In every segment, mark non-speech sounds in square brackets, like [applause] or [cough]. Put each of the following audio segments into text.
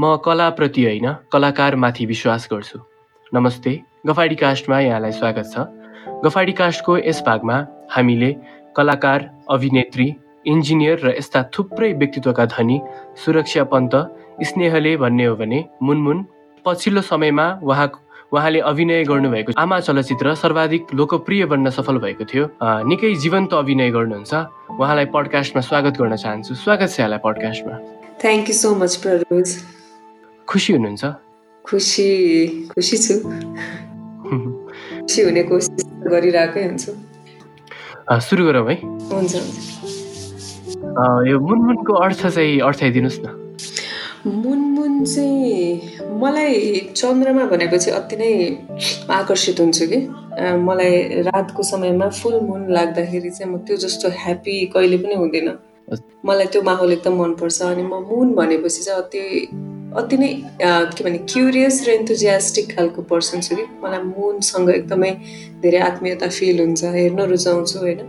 म कलाप्रति होइन कलाकारमाथि विश्वास गर्छु। नमस्ते गफाडी कास्टमा यहाँलाई स्वागत छ। गफाडी कास्टको यस भागमा हामीले कलाकार अभिनेत्री इन्जिनियर र यस्ता थुप्रै व्यक्तित्वका धनी सुरक्षा पन्त स्नेहले भन्ने हो भने मुनमुन पछिल्लो समयमा उहाँ उहाँले अभिनय गर्नुभएको आमा चलचित्र सर्वाधिक लोकप्रिय बन्न सफल भएको थियो। निकै जीवन्त अभिनय गर्नुहुन्छ। उहाँलाई पडकास्टमा स्वागत गर्न चाहन्छु। स्वागत छ यहाँलाई पडकास्टमा। थ्याङ्क यू सो मच प्ररोज खुसी हुनुहुन्छ? खुसी खुसी छु। खुसी हुने कोसिस गरिरहेकै हुन्छु। सुरु गरौँ है। हुन्छ यो मुनमुनको अर्थ चाहिँ अर्थाइदिनुहोस् न। मुनमुन चाहिँ मलाई चन्द्रमा भनेपछि अति नै आकर्षित हुन्छु कि। मलाई रातको समयमा फुल मुन लाग्दाखेरि चाहिँ म त्यो जस्तो ह्याप्पी कहिले पनि हुँदैन। मलाई त्यो माहौल एकदम मनपर्छ अनि म मुन भनेपछि चाहिँ अति अति नै के भने क्युरियस र इन्थुजियास्टिक खालको पर्सन छु कि। मलाई मुनसँग एकदमै धेरै आत्मीयता फिल हुन्छ हेर्न रुचाउँछु होइन।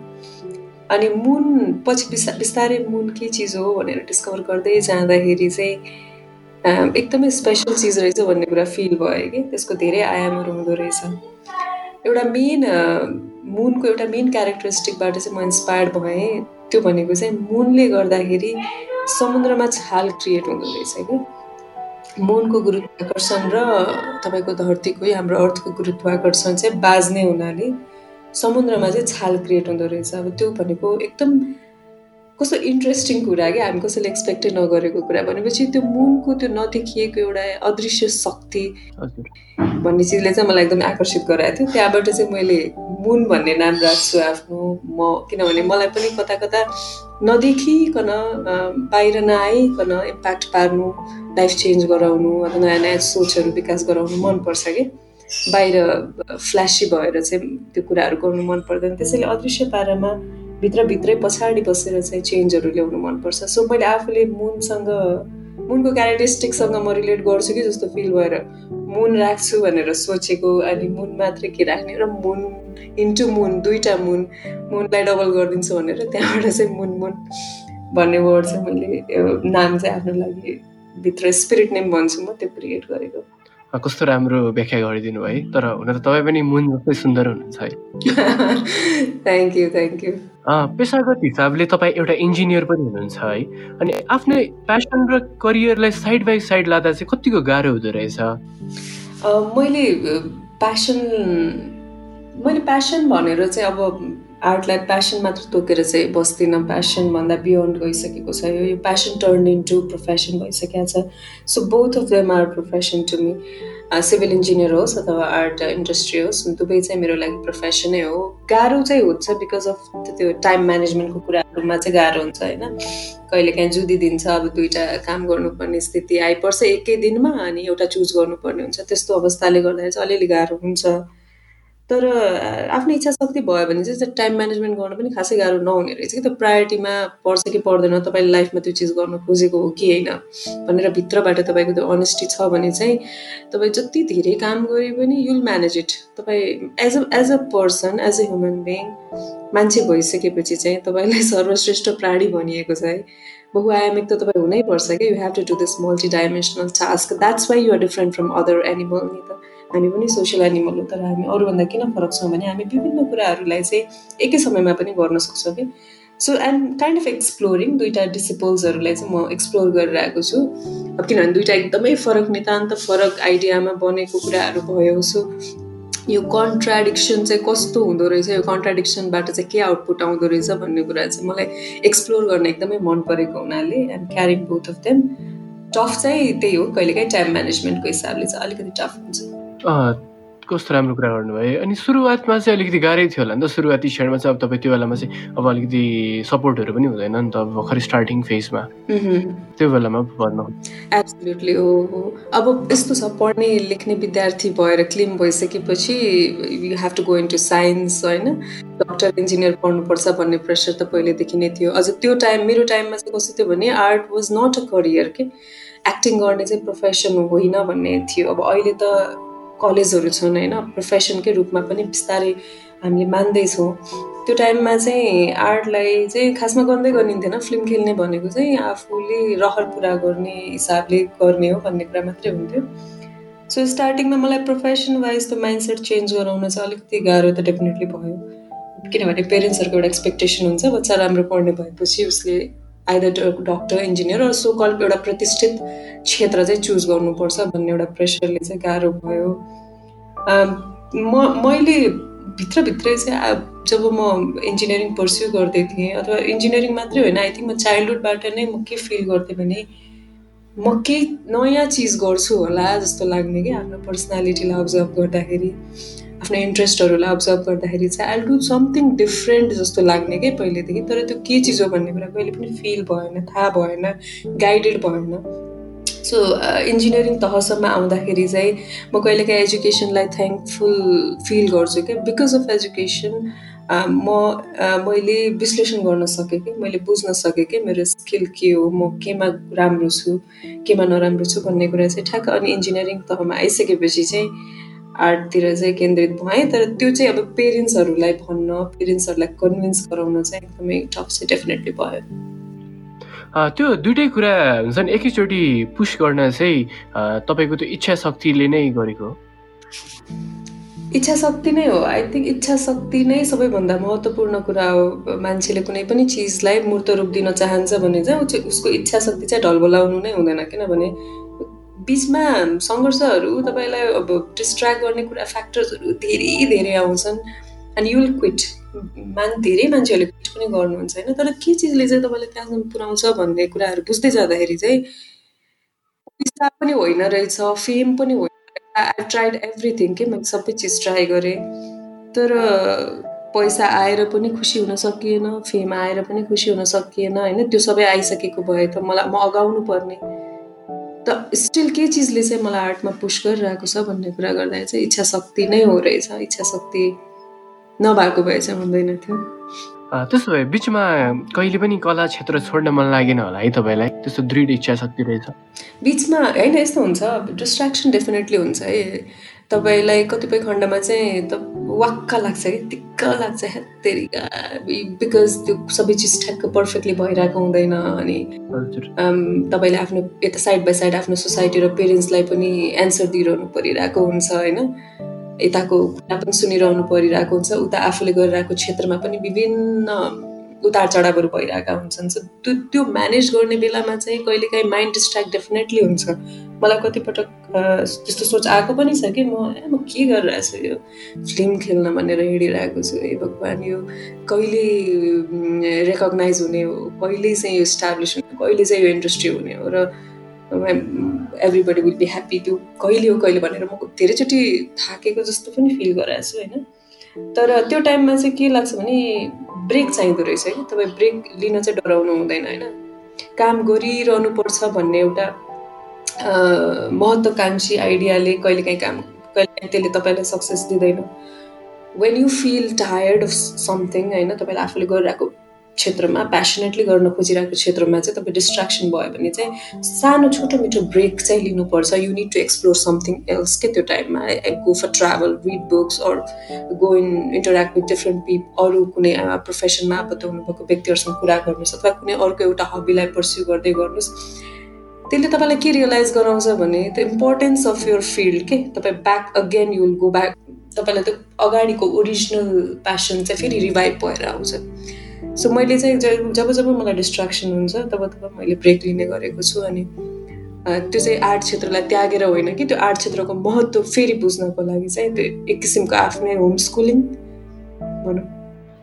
अनि मुन पछि बिस्ता बिस्तारै मुन के चिज हो भनेर डिस्कभर गर्दै जाँदाखेरि चाहिँ एकदमै स्पेसल चिज रहेछ भन्ने कुरा फिल भयो कि। त्यसको धेरै आयामहरू हुँदो रहेछ। एउटा मेन मुनको एउटा मेन क्यारेक्टरिस्टिकबाट चाहिँ म इन्सपायर्ड भएँ। त्यो भनेको चाहिँ मुनले गर्दाखेरि समुद्रमा छाल क्रिएट हुँदो रहेछ कि? मुनको गुरुत्वाकर्षण र तपाईँको धरतीको हाम्रो अर्थको गुरुत्वाकर्षण चाहिँ बाज्ने हुनाले समुद्रमा चाहिँ छाल क्रिएट हुँदो रहेछ। अब त्यो भनेको एकदम कस्तो इन्ट्रेस्टिङ कुरा क्या हामी कसैले एक्सपेक्टै नगरेको कुरा भनेपछि त्यो मुनको त्यो नदेखिएको एउटा अदृश्य शक्ति भन्ने चिजले चाहिँ मलाई एकदम आकर्षित गराएको थियो। त्यहाँबाट चाहिँ मैले मुन भन्ने नाम राख्छु आफ्नो म किनभने मलाई पनि कता कता नदेखिकन बाहिर नआइकन इम्प्याक्ट पार्नु लाइफ चेन्ज गराउनु अथवा नयाँ नयाँ सोचहरू विकास गराउनु मनपर्छ कि। बाहिर फ्ल्यासी भएर चाहिँ त्यो कुराहरू गर्नु मन पर्दैन त्यसैले अदृश्य पारामा भित्रभित्रै पछाडि बसेर चाहिँ चेन्जहरू ल्याउनु मनपर्छ। सो मैले आफूले मुनसँग मुनको क्यारेक्टरिस्टिकसँग म रिलेट गर्छु कि जस्तो फिल भएर मुन राख्छु भनेर सोचेको अनि मुन मात्रै के राख्ने र मुन इन्टु मुन दुईवटा मुन मुनलाई डबल गरिदिन्छु भनेर त्यहाँबाट चाहिँ मुन मुन भन्ने वर्ड चाहिँ मैले नाम चाहिँ आफ्नो लागि भित्र स्पिरिट नेम भन्छु म त्यो क्रिएट गरेको। कस्तो राम्रो व्याख्या गरिदिनु है। तर हुन त तपाईँ पनि मुन जस्तै सुन्दर हुनुहुन्छ है। थ्याङ्क यू थ्याङ्क यू पेसागत हिसाबले तपाईँ एउटा इन्जिनियर पनि हुनुहुन्छ है। अनि आफ्नै प्यासन र करियरलाई साइड बाई साइड लाँदा चाहिँ कतिको गाह्रो हुँदो रहेछ? मैले प्यासन मैले प्यासन भनेर चाहिँ अब आर्टलाई प्यासन मात्र तोकेर चाहिँ बस्दिनँ। प्यासनभन्दा बियोन्ड गइसकेको छ। यो प्यासन टर्न इन्टु प्रोफेसन भइसकेको छ। So both of them are profession to me civil engineer होस् अथवा आर्ट इन्डस्ट्री होस् दुवै चाहिँ मेरो लागि प्रोफेसनै हो। गाह्रो चाहिँ हुन्छ बिकज अफ त्यो टाइम म्यानेजमेन्टको कुराहरूमा चाहिँ गाह्रो हुन्छ होइन? कहिले काहीँ जुदी दिन्छ अब दुइटा काम गर्नुपर्ने स्थिति आइपर्छ एकै दिनमा अनि एउटा चुज गर्नुपर्ने हुन्छ। त्यस्तो अवस्थाले गर्दाखेरि चाहिँ अलिअलि गाह्रो हुन्छ। तर आफ्नो इच्छा शक्ति भयो भने चाहिँ टाइम म्यानेजमेन्ट गर्न पनि खासै गाह्रो नहुने रहेछ कि त प्रायोरिटीमा पर्छ कि पर्दैन तपाईँले लाइफमा त्यो चिज गर्न खोजेको हो कि होइन? भनेर भित्रबाट तपाईँको त्यो अनेस्टी छ भने चाहिँ तपाईँ जति धेरै काम गरे पनि युल म्यानेज इट तपाईँ as a as a person as a human being मान्छे भइसकेपछि चाहिँ तपाईँलाई [laughs] सर्वश्रेष्ठ प्राणी भनिएको छ है। बहुआयामिक त तपाईँ हुनैपर्छ कि you have to do this multi dimensional task that's why you're different from other animal नि त। हामी पनि सोसियल एनिमल हो तर हामी अरूभन्दा किन फरक छौँ भने हामी विभिन्न कुराहरूलाई चाहिँ एकै समयमा पनि गर्न सक्छौँ कि? So I'm kind of exploring दुइटा डिसिपल्सहरूलाई चाहिँ म एक्सप्लोर गरिरहेको छु। अब किनभने दुइटा एकदमै फरक नितान्त फरक आइडियामा बनेको कुराहरू भयो। सो यो कन्ट्राडिक्सन चाहिँ कस्तो हुँदो रहेछ? यो कन्ट्राडिक्सनबाट चाहिँ के आउटपुट आउँदो रहेछ भन्ने कुरा चाहिँ मलाई एक्सप्लोर गर्न एकदमै मन परेको हुनाले and carrying both of them tough चाहिँ त्यही हो। कहिलेकाहीँ टाइम म्यानेजमेन्टको हिसाबले चाहिँ अलिकति टफ हुन्छ। कस्तो राम्रो कुरा गर्नुभयो अनि सुरुवातमा चाहिँ अलिकति गाह्रै थियो होला नि त सुरुवाती क्षणमा चाहिँ अब तपाईँ त्यो बेलामा चाहिँ अब अलिकति सपोर्टहरू पनि हुँदैन नि त अब भर्खर स्टार्टिङ फेजमा त्यो बेलामा भन्नु। एब्सोल्युटली हो हो अब यस्तो छ पढ्ने लेख्ने विद्यार्थी भएर क्लिम भइसकेपछि you have to go into science होइन? डक्टर इन्जिनियर पढ्नुपर्छ भन्ने प्रेसर त पहिलेदेखि नै थियो। अझ त्यो टाइम मेरो टाइममा चाहिँ कस्तो थियो भने art was not a career के? एक्टिङ गर्ने चाहिँ प्रोफेसन होइन भन्ने थियो। अब अहिले त कलेजहरू छन् होइन? प्रोफेसनकै रूपमा पनि बिस्तारै हामीले मान्दैछौँ। त्यो टाइममा चाहिँ आर्टलाई चाहिँ खासमा गर्दै गरिन्थेन। फिल्म खेल्ने भनेको चाहिँ आफूले रहर पुरा गर्ने हिसाबले गर्ने हो भन्ने कुरा मात्रै हुन्थ्यो। सो स्टार्टिङमा मलाई प्रोफेसन वाइज त माइन्डसेट चेन्ज गराउन चाहिँ अलिकति गाह्रो त डेफिनेटली भयो। किनभने पेरेन्ट्सहरूको एउटा एक्सपेक्टेसन हुन्छ बच्चा राम्रो पढ्ने भएपछि उसले आइदर डक्टर इन्जिनियर र सो कल एउटा प्रतिष्ठित क्षेत्र चाहिँ चुज गर्नुपर्छ भन्ने एउटा प्रेसरले चाहिँ गाह्रो भयो। म मैले भित्रभित्रै चाहिँ जब म इन्जिनियरिङ पर्स्यु गर्दै थिएँ अथवा इन्जिनियरिङ मात्रै होइन आई थिङ्क म चाइल्डहुडबाट नै म के फिल गर्थेँ भने म केही नयाँ चिज गर्छु होला जस्तो लाग्ने कि आफ्नो पर्सनालिटीलाई अब्जर्भ गर्दाखेरि। आफ्नो इन्ट्रेस्टहरूलाई अब्जर्भ गर्दाखेरि चाहिँ आई डु समथिङ डिफ्रेन्ट जस्तो लाग्ने कि पहिलेदेखि। तर त्यो के चिज हो भन्ने कुरा कहिले पनि फिल भएन थाहा भएन गाइडेड भएन। सो इन्जिनियरिङ तहसम्म आउँदाखेरि चाहिँ म कहिलेकाहीँ एजुकेसनलाई थ्याङ्कफुल फिल गर्छु क्या बिकज अफ एजुकेसन म मैले विश्लेषण गर्न सकेँ कि। मैले बुझ्न सकेँ कि मेरो स्किल के हो म केमा राम्रो छु केमा नराम्रो छु भन्ने कुरा चाहिँ ठ्याक्क अनि इन्जिनियरिङ तहमा आइसकेपछि चाहिँ आर्टतिर चाहिँ केन्द्रित भएँ तर त्यो चाहिँ अब पेरेन्ट्सहरूलाई भन्न पेरेन्ट्सहरूलाई कन्भिन्स गराउन चाहिँ एकदमै टफ चाहिँ डेफिनेटली भयो। त्यो दुइटै कुरा हुन्छ नि एकैचोटि पुस गर्न चाहिँ तपाईँको त्यो इच्छा शक्तिले नै गरेको इच्छा शक्ति नै हो। आई थिङ्क इच्छा शक्ति नै सबैभन्दा महत्त्वपूर्ण कुरा हो। मान्छेले कुनै पनि चिजलाई मूर्त रूप दिन चाहन्छ भने चाहिँ उसको इच्छा शक्ति चाहिँ ढलबलाउनु नै हुँदैन। किनभने बिचमा सङ्घर्षहरू तपाईँलाई अब डिस्ट्र्याक्ट गर्ने कुरा फ्याक्टर्सहरू धेरै धेरै आउँछन् एन्ड युल क्विट मान धेरै मान्छेहरूले क्विट पनि गर्नुहुन्छ होइन? तर के चिजले चाहिँ तपाईँलाई त्यहाँसम्म पुऱ्याउँछ भन्ने कुराहरू बुझ्दै जाँदाखेरि चाहिँ पैसा पनि होइन रहेछ फेम पनि होइन आई ट्राइड एभ्रिथिङ के मैले सबै चिज ट्राई गरेँ। तर पैसा आएर पनि खुसी हुन सकिएन फेम आएर पनि खुसी हुन सकिएन होइन? त्यो सबै आइसकेको भए त मलाई म अगाउनु पर्ने। त स्टिल के चिजले चाहिँ मलाई आर्टमा पुस गरिरहेको छ भन्ने कुरा गर्दा चाहिँ इच्छा शक्ति नै हो रहेछ। इच्छा शक्ति नभएको भए चाहिँ हुँदैन थियो। त्यसो भए बिचमा कहिले पनि कला क्षेत्र छोड्न मन लागेन होला है तपाईँलाई? त्यस्तो दृढ इच्छा शक्ति रहेछ। बिचमा होइन यस्तो हुन्छ। डिस्ट्र्याक्सन डेफिनेटली हुन्छ है। तपाईँलाई कतिपय खण्डमा चाहिँ त वाक्क लाग्छ कि? दिक्क लाग्छ हेत्तेरिका बिकज त्यो सबै चिज ठ्याक्क पर्फेक्टली भइरहेको हुँदैन अनि तपाईँले आफ्नो यता साइड बाई साइड आफ्नो सोसाइटी र पेरेन्ट्सलाई पनि एन्सर दिइरहनु परिरहेको हुन्छ होइन? यताको कुरा पनि सुनिरहनु परिरहेको हुन्छ उता आफूले गरिरहेको क्षेत्रमा पनि विभिन्न उतार चढावहरू भइरहेका हुन्छन्। सो त्यो त्यो म्यानेज गर्ने बेलामा चाहिँ कहिलेकाहीँ माइन्ड डिस्ट्र्याक्ट डेफिनेटली हुन्छ। मलाई कतिपटक त्यस्तो सोच आएको पनि छ कि म म के गरिरहेको छु यो? फिल्म खेल्न भनेर हिँडिरहेको छु। ए भगवान् यो कहिले रेकगनाइज हुने हो? कहिले चाहिँ यो इस्टाब्लिस हुने कहिले चाहिँ यो इन्डस्ट्री हुने हो? र एभ्रिबडी विल बी ह्याप्पी त्यो कहिले हो कहिले भनेर म धेरैचोटि थाकेको जस्तो पनि फिल गराएको छु होइन? तर त्यो टाइममा चाहिँ के लाग्छ भने ब्रेक चाहिँदो रहेछ है। तपाईँ ब्रेक लिन चाहिँ डराउनु हुँदैन होइन? काम गरिरहनु पर्छ भन्ने एउटा महत्त्वकाङ्क्षी आइडियाले कहिलेकाहीँ काम कहिलेकाहीँ त्यसले तपाईँलाई सक्सेस दिँदैन। When you feel tired of something होइन तपाईँले आफूले गरिरहेको क्षेत्रमा प्यासनेटली गर्न खोजिरहेको क्षेत्रमा चाहिँ तपाईँ डिस्ट्राक्सन भयो भने चाहिँ सानो छोटो मिठो ब्रेक चाहिँ लिनुपर्छ। You need to explore something else के त्यो टाइममा go for travel read books or go in interact with different people अरू कुनै प्रोफेसनमा आबद्ध हुनुभएको व्यक्तिहरूसँग कुरा गर्नुहोस् अथवा कुनै अर्को एउटा हबीलाई पर्स्यु गर्दै गर्नुहोस्। त्यसले तपाईँलाई के रियलाइज गराउँछ भने the importance of your field के? तपाईँ back again you will go back तपाईँलाई त्यो अगाडिको ओरिजिनल प्यासन चाहिँ फेरि रिभाइभ भएर आउँछ। सो मैले चाहिँ जब जब मलाई डिस्ट्राक्सन हुन्छ तब तब मैले ब्रेक लिने गरेको छु अनि त्यो चाहिँ आर्ट क्षेत्रलाई त्यागेर होइन कि त्यो आर्ट क्षेत्रको महत्त्व फेरि बुझ्नको लागि चाहिँ त्यो एक किसिमको आफ्नै होम स्कुलिङ भनौँ।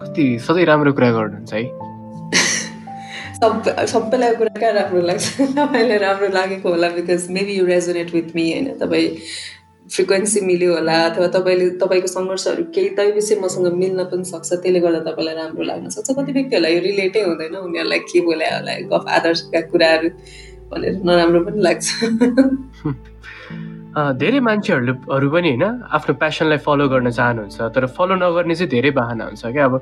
कति सधैँ राम्रो कुरा गर्नुहुन्छ है? [laughs] सब सबैलाई कुरा कहाँ राम्रो लाग्छ? [laughs] तपाईँलाई राम्रो लागेको होला because maybe you resonate with me होइन? तपाईँ फ्रिक्वेन्सी मिल्यो होला अथवा तपाईँले तपाईँको सङ्घर्षहरू केही तै विषय मसँग मिल्न पनि सक्छ त्यसले गर्दा तपाईँलाई राम्रो लाग्न सक्छ। कति व्यक्तिहरूलाई यो रिलेटै हुँदैन उनीहरूलाई के बोल्या होला गफ आदर्शका कुराहरू भनेर नराम्रो पनि लाग्छ। [laughs] धेरै मान्छेहरूले पनि होइन आफ्नो प्यासनलाई फलो गर्न चाहनुहुन्छ तर फलो नगर्ने चाहिँ धेरै बाहना हुन्छ क्या। अब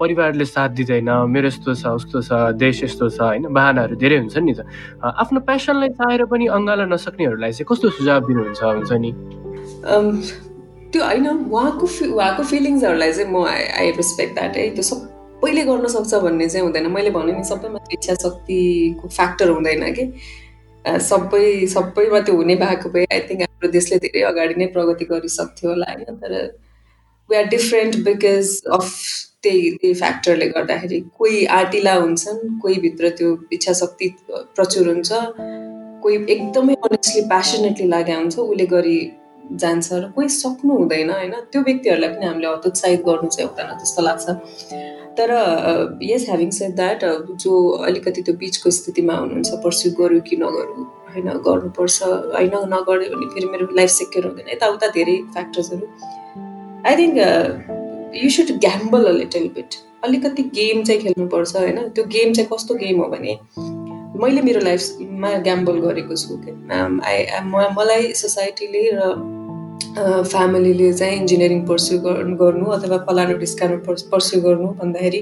परिवारले साथ दिँदैन मेरो यस्तो छ उस्तो छ देश यस्तो छ होइन बाहनाहरू धेरै हुन्छ नि त। आफ्नो प्यासनलाई चाहेर पनि अँगाल्न नसक्नेहरूलाई चाहिँ कस्तो सुझाव दिनुहुन्छ हुन्छ नि? त्यो होइन उहाँको फि उहाँको फिलिङ्सहरूलाई चाहिँ म आई आई रेस्पेक्ट द्याट है। त्यो सबैले गर्न सक्छ भन्ने चाहिँ हुँदैन। मैले भने नि सबैमा इच्छा शक्तिको फ्याक्टर हुँदैन कि। सबै सबैमा त्यो हुने भएको भए आई थिङ्क हाम्रो देशले धेरै अगाडि नै प्रगति गरिसक्थ्यो होला होइन? तर we are different because of त्यही त्यही फ्याक्टरले गर्दाखेरि कोही आँटिला हुन्छन् कोही भित्र त्यो इच्छा शक्ति प्रचुर हुन्छ कोही एकदमै अनेस्टली प्यासनेटली लागेको हुन्छ उसले गरी जान्छ र कोही सक्नु हुँदैन होइन? त्यो व्यक्तिहरूलाई पनि हामीले हतोत्साहित गर्नु चाहिँ हुँदैन जस्तो लाग्छ। तर यस ह्याभिङ सेड द्याट जो अलिकति त्यो बिचको स्थितिमा हुनुहुन्छ पर्स्यु गरौँ कि नगरौँ होइन गर्नुपर्छ होइन नगर्यो भने फेरि मेरो लाइफ सेक्योर हुँदैन। यताउता धेरै फ्याक्टर्सहरू I think you should gamble a little bit अलिकति गेम चाहिँ खेल्नुपर्छ होइन। त्यो गेम चाहिँ कस्तो गेम हो भने मैले मेरो लाइफमा ग्याम्बल गरेको छु आई मलाई सोसाइटीले र फ्यामिलीले चाहिँ इन्जिनियरिङ पर्स्यु गर्नु अथवा फलानु डिस्कानु पर्स्यु गर्नु भन्दाखेरि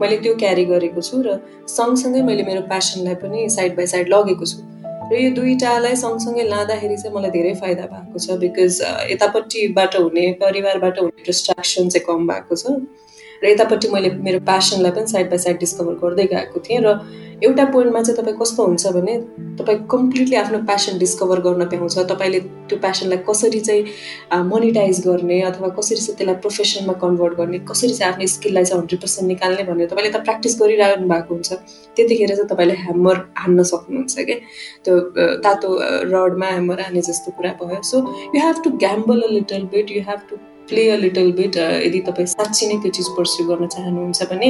मैले त्यो क्यारी गरेको छु र सँगसँगै मैले मेरो प्यासनलाई पनि साइड बाई साइड लगेको छु। र यो दुइटालाई सँगसँगै लाँदाखेरि चाहिँ मलाई धेरै फाइदा भएको छ बिकज यतापट्टिबाट हुने परिवारबाट हुने डिस्ट्राक्सन चाहिँ कम भएको छ। र यतापट्टि मैले मेरो प्यासनलाई पनि साइड बाई साइड डिस्कभर गर्दै गएको थिएँ र एउटा पोइन्टमा चाहिँ तपाईँ कस्तो हुन्छ भने तपाईँ कम्प्लिटली आफ्नो प्यासन डिस्कभर गर्न पाउँछ तपाईँले त्यो प्यासनलाई कसरी चाहिँ मोनिटाइज गर्ने अथवा कसरी चाहिँ त्यसलाई प्रोफेसनमा कन्भर्ट गर्ने कसरी चाहिँ आफ्नो स्किललाई चाहिँ हन्ड्रेड पर्सेन्ट निकाल्ने भनेर तपाईँले त प्र्याक्टिस गरिरहनु भएको हुन्छ। त्यतिखेर चाहिँ तपाईँले ह्यामर हान्न सक्नुहुन्छ क्या। त्यो तातो रडमा ह्यामर हाने जस्तो कुरा भयो। So you have to gamble a little bit you have to play a little bit यदि तपाईँ साँच्ची नै त्यो चिज पर्स्यु गर्न चाहनुहुन्छ भने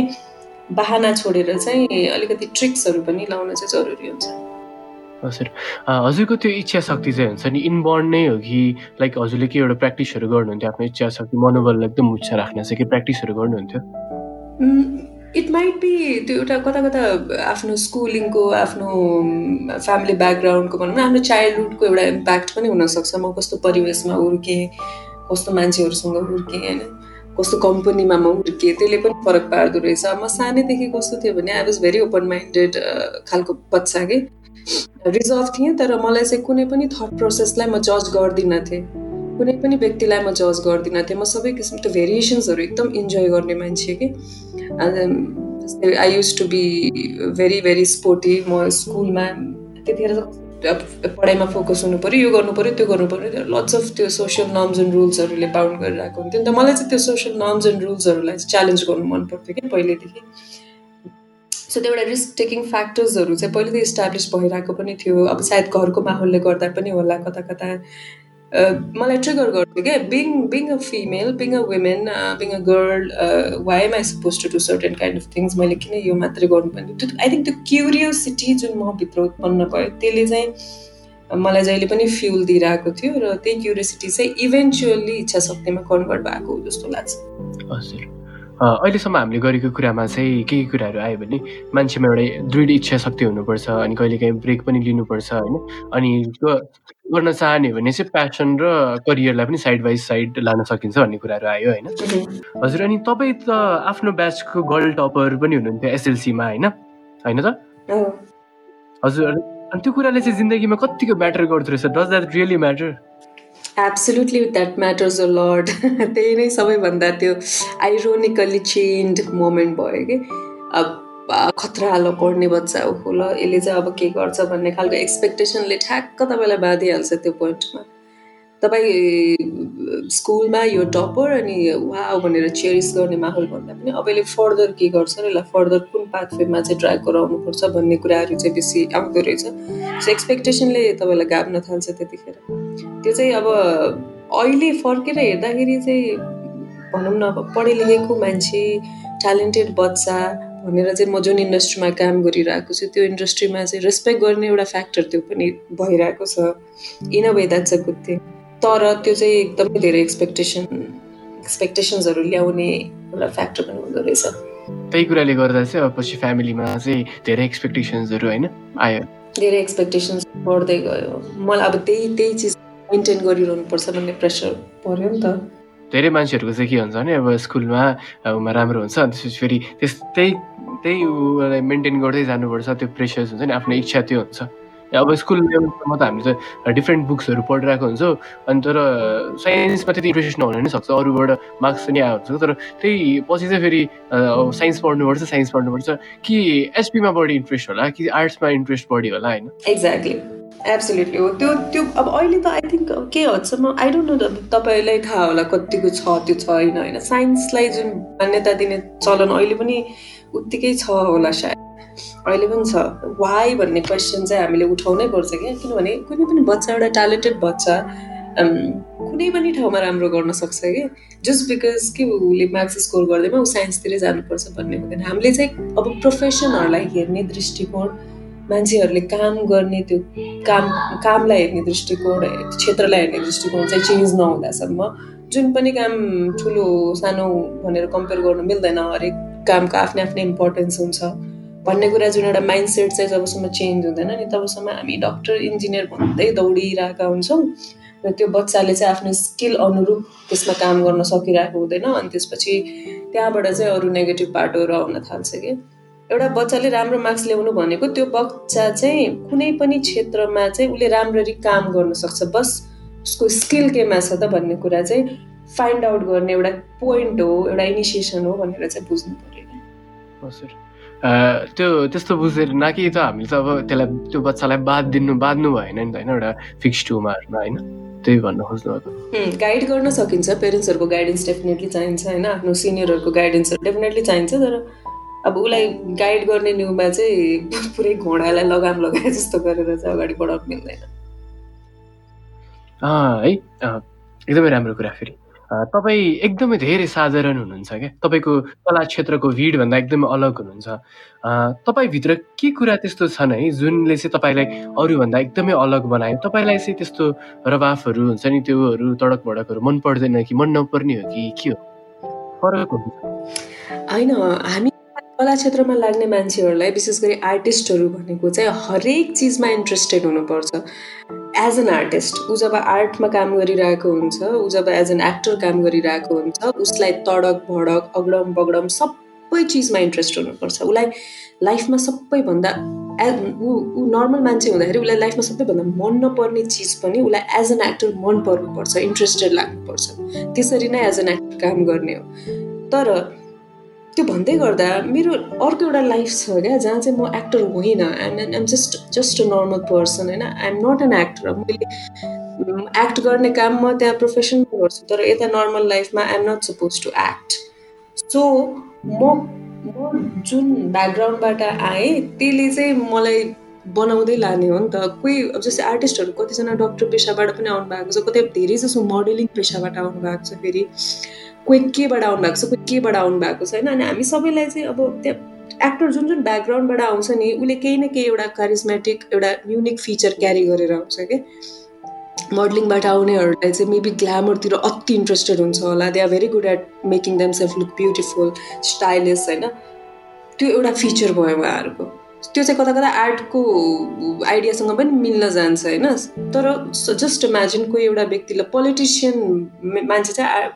बाहना छोडेर चाहिँ अलिकति ट्रिक्सहरू पनि लाउन चाहिँ जरुरी हुन्छ। हजुर। हजुरको त्यो इच्छा शक्ति चाहिँ हुन्छ नि इनबर्न नै हो कि लाइक हजुरले के एउटा प्र्याक्टिसहरू गर्नुहुन्थ्यो आफ्नो इच्छा शक्ति मनोबललाई एकदम उच्च राख्न चाहिँ के प्र्याक्टिसहरू गर्नुहुन्थ्यो? इट माइट बी त्यो एउटा कता कता आफ्नो स्कुलिङको आफ्नो फ्यामिली ब्याकग्राउन्डको भनौँ न आफ्नो चाइल्डहुडको एउटा इम्प्याक्ट पनि हुनसक्छ। म कस्तो परिवेशमा हुर्केँ कस्तो मान्छेहरूसँग हुर्केँ होइन कस्तो कम्पनीमा म हुर्केँ त्यसले पनि फरक पार्दो रहेछ। म सानैदेखि कस्तो थियो भने I was very open minded खालको बच्चा कि। रिजर्भ थिएँ तर मलाई चाहिँ कुनै पनि थट प्रोसेसलाई म जज गर्दिनँ थिएँ। कुनै पनि व्यक्तिलाई म जज गर्दिनँ थिएँ। म सबै किसिमको भेरिएसन्सहरू एकदम इन्जोय गर्ने मान्छे कि। जस्तै I use to be very very sporty म स्कुलमा त्यतिखेर पढाइमा फोकस हुनु पऱ्यो यो गर्नु पऱ्यो त्यो गर्नु पऱ्यो लट्स अफ त्यो सोसियल नर्म्स एन्ड रुल्सहरूले बााउन्ड गरिरहेको हुन्थ्यो। नि त मलाई चाहिँ त्यो सोसियल नर्म्स एन्ड रुल्सहरूलाई चाहिँ च्यालेन्ज गर्नु मन पर्थ्यो कि पहिल्यैदेखि सो त्यो एउटा रिस्क टेकिङ फ्याक्टर्सहरू चाहिँ पहिल्यैदेखि इस्टाब्लिस भइरहेको पनि थियो। अब सायद घरको माहौलले गर्दा पनि होला कता कता मलाई ट्रिगर गर्थ्यो क्या being being a female being a women being a girl why am I suppose to do certain kind of things मैले किन यो मात्रै गर्नुपर्ने त्यो आई थिङ्क त्यो क्युरियोसिटी जुन म भित्र उत्पन्न भयो त्यसले चाहिँ मलाई जहिले पनि फ्युल दिइरहेको थियो र त्यही क्युरियोसिटी चाहिँ इभेन्चुअली इच्छा शक्तिमा कन्भर्ट भएको जस्तो लाग्छ। हजुर। अहिलेसम्म हामीले गरेको कुरामा चाहिँ के के कुराहरू आयो भने मान्छेमा एउटा दृढ इच्छा शक्ति हुनुपर्छ अनि कहिलेकाहीँ ब्रेक पनि लिनुपर्छ होइन। अनि त्यो गर्न चाहने भने चाहिँ प्यासन र करियरलाई पनि साइड बाई साइड लान सकिन्छ भन्ने कुराहरू आयो होइन। हजुर अनि तपाईँ त आफ्नो ब्याचको गर्ल टपर पनि हुनुहुन्थ्यो एसएलसीमा होइन? होइन त? हजुर अनि त्यो कुराले चाहिँ जिन्दगीमा कतिको म्याटर गर्दो रहेछ? Does that really matter absolutely that matters a lot त्यही नै सबैभन्दा त्यो आइरोनिकल्ली चेन्ड मोमेन्ट भयो कि अब खतरा हालो पढ्ने बच्चा ऊ ल यसले चाहिँ अब के गर्छ भन्ने खालको एक्सपेक्टेसनले ठ्याक्क तपाईँलाई बाँधिहाल्छ त्यो पोइन्टमा। तपाईँ स्कुलमा यो टपर अनि वा भनेर चेरिस गर्ने माहौल भन्दा पनि अब यसले फर्दर के गर्छ र यसलाई फर्दर कुन पाथवेमा चाहिँ ड्राइभ गराउनुपर्छ भन्ने कुराहरू चाहिँ बेसी आउँदो रहेछ। सो एक्सपेक्टेसनले तपाईँलाई गाब्न थाल्छ त्यतिखेर। त्यो चाहिँ अब अहिले फर्केर हेर्दाखेरि चाहिँ भनौँ न अब पढे लेखेको मान्छे ट्यालेन्टेड बच्चा भनेर चाहिँ म जुन इन्डस्ट्रीमा काम गरिरहेको छु त्यो इन्डस्ट्रीमा चाहिँ रेस्पेक्ट गर्ने एउटा फ्याक्टर त्यो पनि भइरहेको छ। In a way that's a good thing तर त्यो चाहिँ एकदमै धेरै एक्सपेक्टेसन एक्सपेक्टेसन्सहरू ल्याउने एउटा फ्याक्टर पनि हुँदो रहेछ। त्यही कुराले गर्दा चाहिँ अब पछि फ्यामिलीमा चाहिँ धेरै एक्सपेक्टेसन्सहरू होइन आयो। धेरै एक्सपेक्टेसन्स बढ्दै गयो। मलाई अब त्यही त्यही चिज मेन्टेन गरिरहनु पर्छ भन्ने प्रेसर पर्यो नि त। धेरै मान्छेहरूको चाहिँ के हुन्छ भने अब स्कुलमा उमा राम्रो हुन्छ त्यसपछि फेरि त्यस त्यही त्यही उसलाई मेन्टेन गर्दै जानुपर्छ त्यो प्रेसर्स हुन्छ नि आफ्नो इच्छा त्यो हुन्छ। अब स्कुल लेभलसम्म त हामीले त डिफ्रेन्ट बुक्सहरू पढिरहेको हुन्छौँ। अनि तर साइन्समा त्यति इन्ट्रेस्ट नहुन पनि सक्छ। अरूबाट मार्क्स पनि आएको हुन्छ। तर त्यही पछि चाहिँ फेरि साइन्स पढ्नुपर्छ साइन्स पढ्नुपर्छ। कि एसपीमा बढी इन्ट्रेस्ट होला कि आर्ट्समा इन्ट्रेस्ट बढी होला होइन? एक्ज्याक्टली एब्सोल्युटली हो त्यो त्यो अब अहिले त आई थिङ्क के हदसम्म आई डोन्ट नो तपाईँलाई थाहा होला कतिको छ त्यो छैन होइन? साइन्सलाई जुन मान्यता दिने चलन अहिले पनि उत्तिकै छ होला सायद। अहिले पनि छ। वाइ भन्ने क्वेसन चाहिँ हामीले उठाउनै पर्छ क्या। किनभने कुनै पनि बच्चा एउटा ट्यालेन्टेड बच्चा कुनै पनि ठाउँमा राम्रो गर्न सक्छ कि जस्ट बिकज कि उसले मार्क्स स्कोर गर्दैमा ऊ साइन्सतिरै जानुपर्छ भन्ने हुँदैन। हामीले चाहिँ अब प्रोफेसनहरूलाई हेर्ने दृष्टिकोण मान्छेहरूले काम गर्ने त्यो काम कामलाई हेर्ने दृष्टिकोण क्षेत्रलाई हेर्ने दृष्टिकोण चाहिँ चेन्ज नहुँदासम्म जुन पनि काम ठुलो सानो भनेर कम्पेयर गर्नु मिल्दैन। हरेक कामको आफ्नै आफ्नै इम्पोर्टेन्स हुन्छ। भन्ने कुरा जुन एउटा माइन्ड सेट चाहिँ जबसम्म चेन्ज हुँदैन नि तबसम्म हामी डक्टर इन्जिनियर भन्दै दौडिरहेका हुन्छौँ र त्यो बच्चाले चाहिँ आफ्नो स्किल अनुरूप त्यसमा काम गर्न सकिरहेको हुँदैन अनि त्यसपछि त्यहाँबाट चाहिँ अरू नेगेटिभ बाटोहरू आउन थाल्छ कि। एउटा बच्चाले राम्रो मार्क्स ल्याउनु भनेको त्यो बच्चा चाहिँ कुनै पनि क्षेत्रमा चाहिँ उसले राम्ररी काम गर्न सक्छ। बस उसको स्किल केमा छ त भन्ने कुरा चाहिँ फाइन्ड आउट गर्ने एउटा पोइन्ट हो एउटा इनिसिएसन हो भनेर चाहिँ बुझ्नु पऱ्यो। त्यो त्यस्तो बुझेर न कि त हामीले त अब त्यसलाई त्यो बच्चालाई बाध दिनु बाँध्नु भएन नि त होइन? एउटा फिक्स टुमाहरूमा होइन? त्यही भन्न खोज्नु गाइड गर्न सकिन्छ पेरेन्ट्सहरूको गाइडेन्स डेफिनेटली चाहिन्छ होइन? आफ्नो सिनियरहरूको गाइडेन्सहरू डेफिनेटली चाहिन्छ तर अब उसलाई गाइड गर्ने न्युमा चाहिँ पुरै घोडालाई लगाम लगाए जस्तो गरेर चाहिँ अगाडि बढाउनु मिल्दैन। है? एकदमै राम्रो कुरा फेरि। तपाईँ एकदमै धेरै साधारण हुनुहुन्छ क्या? तपाईँको कला क्षेत्रको भिडभन्दा एकदमै अलग हुनुहुन्छ। तपाईँभित्र के कुरा त्यस्तो छन् है जुनले चाहिँ तपाईँलाई अरूभन्दा एकदमै अलग बनायो? तपाईँलाई चाहिँ त्यस्तो रवाफहरू हुन्छ नि त्योहरू तडक भडकहरू मन पर्दैन कि मन नपर्ने हो कि के हो? फरक हुन्छ। होइन हामी कला क्षेत्रमा लाग्ने मान्छेहरूलाई विशेष गरी आर्टिस्टहरू भनेको चाहिँ हरेक चिजमा इन्ट्रेस्टेड हुनुपर्छ। एज एन आर्टिस्ट ऊ जब आर्टमा काम गरिरहेको हुन्छ ऊ जब एज एन एक्टर काम गरिरहेको हुन्छ उसलाई तडक भडक अगडम बगडम सबै चिजमा इन्ट्रेस्ट हुनुपर्छ। उसलाई लाइफमा सबैभन्दा ऊ ऊ नर्मल मान्छे हुँदाखेरि उसलाई लाइफमा सबैभन्दा मन नपर्ने चिज पनि उसलाई एज एन एक्टर मन पर्नुपर्छ इन्ट्रेस्टेड लाग्नुपर्छ। त्यसरी नै एज एन एक्टर काम गर्ने हो। तर त्यो भन्दै गर्दा मेरो अर्को एउटा लाइफ छ क्या जहाँ चाहिँ म एक्टर होइन I'm I'm just just a normal person होइन? आइएम नट एन एक्टर मैले एक्ट गर्ने काम म त्यहाँ प्रोफेसनमा गर्छु तर यता नर्मल लाइफमा I'm not suppose to act so म म जुन ब्याकग्राउन्डबाट आएँ त्यसले चाहिँ मलाई बनाउँदै लाने हो नि त। कोही अब जस्तै आर्टिस्टहरू कतिजना डक्टर पेसाबाट पनि आउनु भएको छ कतै धेरै जसो मोडलिङ पेसाबाट आउनु भएको छ फेरि। कोही केबाट आउनु भएको छ कोही केबाट आउनु भएको छ होइन? अनि हामी सबैलाई चाहिँ अब त्यहाँ एक्टर जुन जुन ब्याकग्राउन्डबाट आउँछ नि उसले केही न केही एउटा कारिस्मेटिक एउटा युनिक फिचर क्यारी गरेर आउँछ कि? मोडलिङबाट आउनेहरूलाई चाहिँ मेबी ग्ल्यामरतिर अति इन्ट्रेस्टेड हुन्छ होला। They are very good at making them self look beautiful stylish होइन? त्यो एउटा फिचर भयो उहाँहरूको। त्यो चाहिँ कता कता आर्टको आइडियासँग पनि मिल्न जान्छ होइन? तर जस्ट इमेजिन कोही एउटा व्यक्तिलाई पोलिटिसियन मान्छे चाहिँ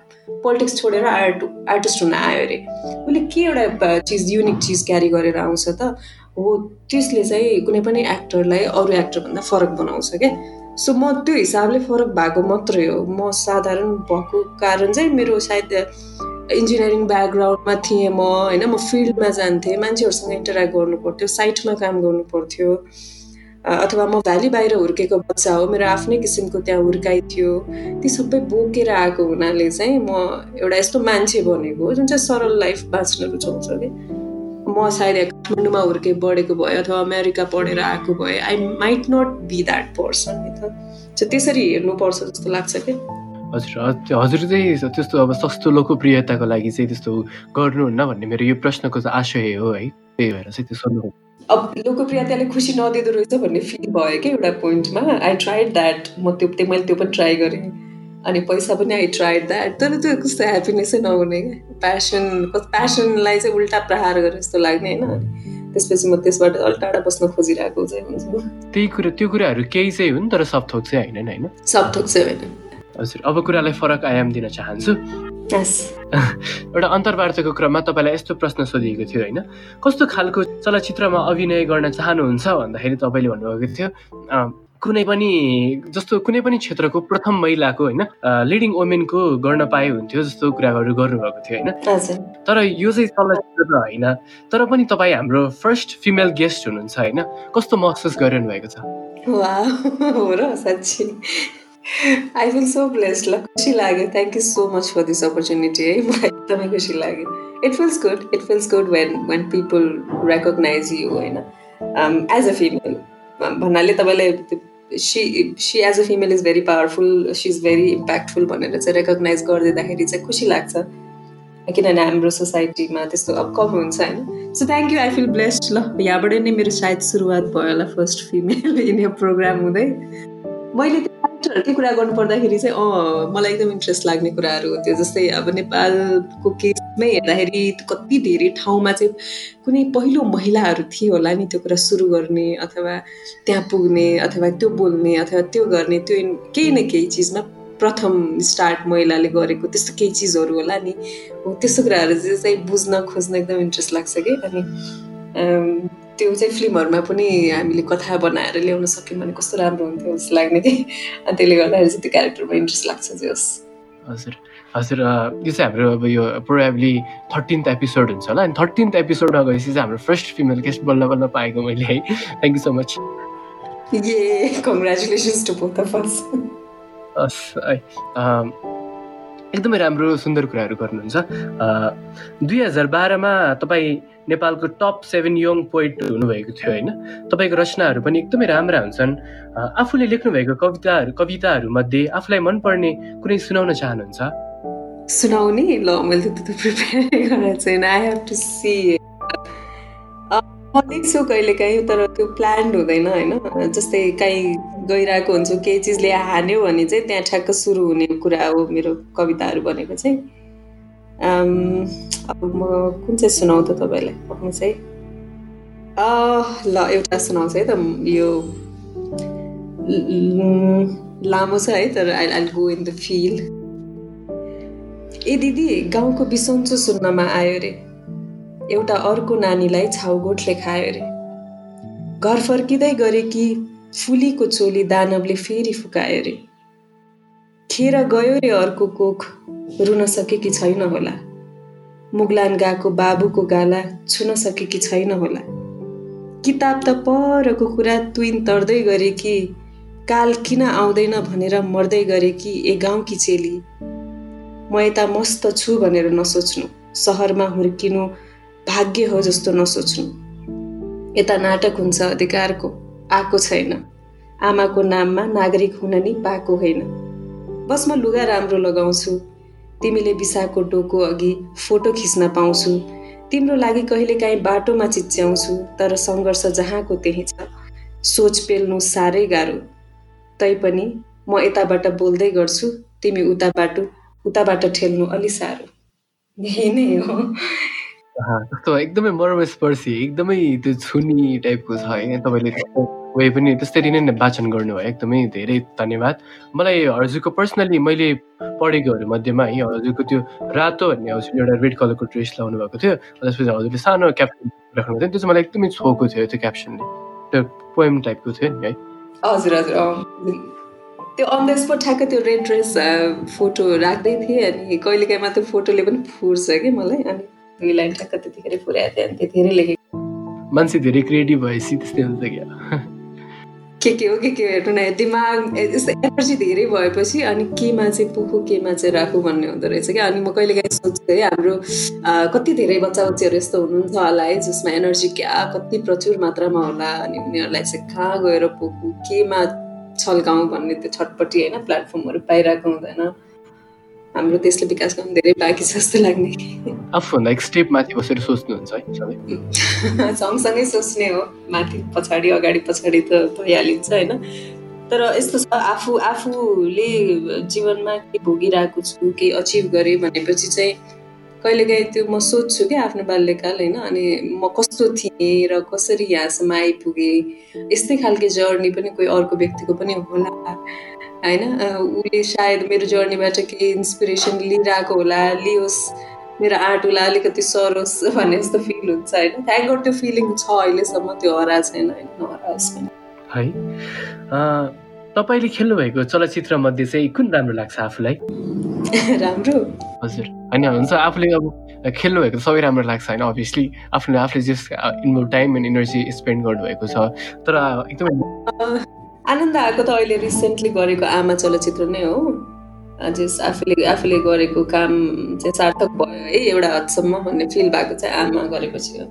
पोलिटिक्स छोडेर आर्ट आर्टिस्ट हुन आयो अरे। उसले के एउटा चिज युनिक चिज क्यारी गरेर आउँछ त? हो त्यसले चाहिँ कुनै पनि एक्टरलाई अरू एक्टरभन्दा फरक बनाउँछ क्या। सो म त्यो हिसाबले फरक भएको मात्रै हो। म साधारण भएको कारण चाहिँ मेरो सायद इन्जिनियरिङ ब्याकग्राउन्डमा थिएँ म होइन म फिल्डमा जान्थेँ मान्छेहरूसँग इन्टरेक्ट गर्नु पर्थ्यो साइटमा काम गर्नु पर्थ्यो अथवा म भ्याली बाहिर हुर्केको बच्चा हो मेरो आफ्नै किसिमको त्यहाँ हुर्काइ थियो ती सबै बोकेर आएको हुनाले चाहिँ म एउटा यस्तो मान्छे बनेको जुन चाहिँ सरल लाइफ बाँच्न रुचाउँछ कि। म सायद काठमाडौँमा हुर्के बढेको भए अथवा अमेरिका पढेर आएको भए I might not be that person त। त्यसरी हेर्नुपर्छ जस्तो लाग्छ कि। हजुर हजुर चाहिँ त्यस्तो अब सस्तो लोकप्रियताको लागि चाहिँ त्यस्तो गर्नुहुन्न भन्ने मेरो यो प्रश्नको चाहिँ आशय हो है। त्यही भएर चाहिँ त्यो सोध्नु अब लोकप्रियताले खुसी नदिँदो रहेछ भन्ने फिल भयो कि एउटा पोइन्टमा आई ट्राइड द्याट म त्यो त्यो मैले त्यो पनि ट्राई गरेँ। अनि पैसा पनि आई ट्राइड द्याट तर त्यो कस्तो ह्याप्पिनेसै नहुने क्या। प्यासन प्यासनलाई चाहिँ उल्टा प्रहार गरे जस्तो लाग्ने होइन। त्यसपछि म त्यसबाट अलिक टाढा बस्न खोजिरहेको चाहिँ हुन्छ। त्यही कुरा त्यो कुराहरू केही चाहिँ हुन् तर सब थोक चाहिँ होइन होइन? सब थोक चाहिँ होइन हजुर। अब कुरालाई फरक आयाम दिन चाहन्छु। एउटा अन्तर्वार्ताको क्रममा तपाईँलाई यस्तो प्रश्न सोधिएको थियो होइन? कस्तो खालको चलचित्रमा अभिनय गर्न चाहनुहुन्छ भन्दाखेरि तपाईँले भन्नुभएको थियो कुनै पनि जस्तो कुनै पनि क्षेत्रको प्रथम महिलाको होइन लिडिङ वुमेनको गर्न पाए हुन्थ्यो जस्तो कुराहरू गर्नुभएको थियो होइन? तर यो चाहिँ चलचित्र त होइन तर पनि तपाईँ हाम्रो फर्स्ट फिमेल गेस्ट हुनुहुन्छ होइन? कस्तो महसुस गरिरहनु भएको छ [laughs] आई फिल सो ब्लेस्ड ल खुसी लाग्यो thank you so much for this opportunity है मलाई एकदमै खुसी लाग्यो it feels good it feels good when when people recognise you होइन एज अ फिमेल भन्नाले तपाईँले she she as a female is very powerful she is very impactful भनेर चाहिँ रेकगनाइज गरिदिँदाखेरि चाहिँ खुसी लाग्छ. किनभने हाम्रो सोसाइटीमा त्यस्तो अब कम हुन्छ होइन? So thank you I feel blessed ल यहाँबाट नै मेरो सायद सुरुवात भयो होला फर्स्ट फिमेल इन यो प्रोग्राम हुँदै. मैले त्यो क्यारेक्टरहरूकै कुरा गर्नु पर्दाखेरि चाहिँ अँ मलाई एकदम इन्ट्रेस्ट लाग्ने कुराहरू त्यो जस्तै अब नेपालको केसमै हेर्दाखेरि कति धेरै ठाउँमा चाहिँ कुनै पहिलो महिलाहरू थिए होला नि त्यो कुरा सुरु गर्ने अथवा त्यहाँ पुग्ने अथवा त्यो बोल्ने अथवा त्यो गर्ने त्यो केही न केही चिजमा प्रथम स्टार्ट महिलाले गरेको त्यस्तो केही चिजहरू होला नि। हो त्यस्तो कुराहरू चाहिँ बुझ्न खोज्न एकदम इन्ट्रेस्ट लाग्छ कि। अनि त्यो चाहिँ फिल्महरूमा पनि हामीले कथा बनाएर ल्याउन सक्यौँ भने कस्तो राम्रो हुन्थ्यो जस्तो लाग्ने कि? अनि त्यसले गर्दाखेरि चाहिँ त्यो क्यारेक्टरमा इन्ट्रेस्ट लाग्छ जे होस्। हजुर। हजुर यो चाहिँ हाम्रो अब यो प्रोभाब्ली थर्टिन्थ एपिसोड हुन्छ होला। अनि थर्टिन्थ एपिसोडमा गएपछि चाहिँ हाम्रो फर्स्ट फिमेल गेस्ट बल्ल बल्ल पाएको मैले है। Thank you so much A congratulations to both of us हस् है एकदमै राम्रो सुन्दर कुराहरू गर्नुहुन्छ। दुई हजार बाह्रमा तपाईँ नेपालको टप सेभेन यङ पोइट हुनुभएको थियो होइन। तपाईँको रचनाहरू पनि एकदमै राम्रा हुन्छन्। आफूले लेख्नुभएको कविताहरू कविताहरू मध्ये आफूलाई मनपर्ने कुनै सुनाउन चाहनुहुन्छ? सुनाउने ल मैले त प्रिपेयर गरेर आई हेभ टु सी देख्छु कहिले काहीँ तर त्यो प्लान्ड हुँदैन होइन? जस्तै काहीँ गइरहेको हुन्छु केही चिजले हान्यो भने चाहिँ त्यहाँ ठ्याक्क सुरु हुने कुरा हो मेरो कविताहरू भनेको चाहिँ। अब म कुन चाहिँ सुनाउ त तपाईँलाई? पक्नु चाहिँ ल एउटा सुनाउँछ है त यो लामो छ है तर I I go in the field ए दिदी गाउँको बिसन्चो सुन्नमा आयो रे। एउटा अर्को नानीलाई छाउगोठले खायो रे। घर फर्किँदै गरे कि फुलीको चोली दानवले फेरि फुकायो रे। खेर गयो रे अर्को कोख रुन सकेकी छैन होला। मुगलान गएको बाबुको गाला छुन सकेकी छैन होला। किताब त परको कुरा तुइन तर्दै गरे कि काल किन आउँदैन भनेर मर्दै गरे कि ए गाउँकी चेली? म यता मस्त छु भनेर नसोच्नु सहरमा हुर्किनु भाग्य हो जस्तो नसोच्नु। यता नाटक हुन्छ अधिकारको आएको छैन। आमाको नाममा नागरिक हुन नि पाएको होइन। बस म लुगा राम्रो लगाउँछु। तिमीले बिसाको डोको अघि फोटो खिच्न पाउँछु। तिम्रो लागि कहिले काहीँ बाटोमा चिच्याउँछु तर सङ्घर्ष जहाँको त्यही छ। सोच पेल्नु साह्रै गाह्रो। तैपनि म यताबाट बोल्दै गर्छु तिमी उता बाटो उताबाट ठेल्नु अलि साह्रो। यही नै हो। कस्तो एकदमै मर्मस्पर्शी एकदमै त्यो छुनी टाइपको छ है तपाईँले वे पनि त्यसरी नै वाचन गर्नुभयो। एकदमै धेरै धन्यवाद। मलाई हजुरको पर्सनली मैले पढेकोहरू मध्येमा है हजुरको त्यो रातो भन्ने हजुर एउटा रेड कलरको ड्रेस लाउनु भएको थियो। त्यसपछि हजुरले सानो क्याप्सन राख्नु थियो। त्यो चाहिँ मलाई एकदमै छोएको थियो त्यो क्याप्सनले त्यो पोएम टाइपको थियो नि है। हजुर हजुर। त्यो अन द स्पोट ठ्याक्क त्यो रेड ड्रेस फोटो राख्दै थिएँ अनि कहिलेकाहीँ मात्र फोटोले पनि फुर्छ कि मलाई। अनि लाइन टक्क त्यतिखेर पुऱ्याएको थिएँ अनि त्यतिखेरै लेखेको मान्छे धेरै क्रिएटिभ भएपछि त्यस्तै हुन्छ क्या? के के हो के के हेर्नु न दिमाग यस्तो एनर्जी धेरै भएपछि अनि केमा चाहिँ पुखु केमा चाहिँ राखु भन्ने हुँदो रहेछ क्या? अनि म कहिले काहीँ सोच्छु है हाम्रो कति धेरै बच्चा बच्चीहरू यस्तो हुनुहुन्छ होला है जसमा एनर्जी क्या कति प्रचुर मात्रामा होला अनि उनीहरूलाई चाहिँ कहाँ गएर पुगु केमा छल्काउँ भन्ने त्यो छटपट्टि होइन प्लेटफर्महरू पाइरहेको हुँदैन। हाम्रो देशले विकास गर्नु धेरै बाँकी छ जस्तो लाग्ने। आफूभन्दा एक स्टेप माथि बसेर सोच्नुहुन्छ है [laughs] सँगसँगै सोच्ने हो। माथि पछाडि अगाडि पछाडि त भइहालिन्छ होइन। तर यस्तो छ आफू आफूले जीवनमा के भोगिरहेको छु केही अचिभ गरेँ भनेपछि चाहिँ कहिलेकाहीँ त्यो म सोध्छु क्या आफ्नो बाल्यकाल होइन। अनि म कस्तो थिएँ र कसरी यहाँसम्म आइपुगेँ यस्तै खालको जर्नी पनि कोही अर्को व्यक्तिको पनि होला। होइन? उसले सायद मेरो जर्नीबाट केही इन्सपिरेसन लिइरहेको होला लियोस् मेरो आँटुलाई अलिकति सरोस् भन्ने जस्तो फिल हुन्छ होइन? थ्याङ्क गड त्यो फिलिङ छ अहिलेसम्म त्यो हरा छैन होइन नहराओस् है? तपाईँले खेल्नुभएको चलचित्रमध्ये चाहिँ कुन राम्रो लाग्छ आफूलाई? [laughs] राम्रो? हजुर। होइन हुन्छ आफूले अब खेल्नुभएको सबै राम्रो लाग्छ होइन अभियसली आफूले आफूले जस involve time and energy spend गर्नुभएको छ। तर एकदमै आनन्द आएको त अहिले रिसेन्टली गरेको आमा चलचित्र नै हो। जस आफूले आफूले गरेको काम चाहिँ सार्थक भयो है एउटा हदसम्म भन्ने फिल भएको चाहिँ आमा गरेपछि हो।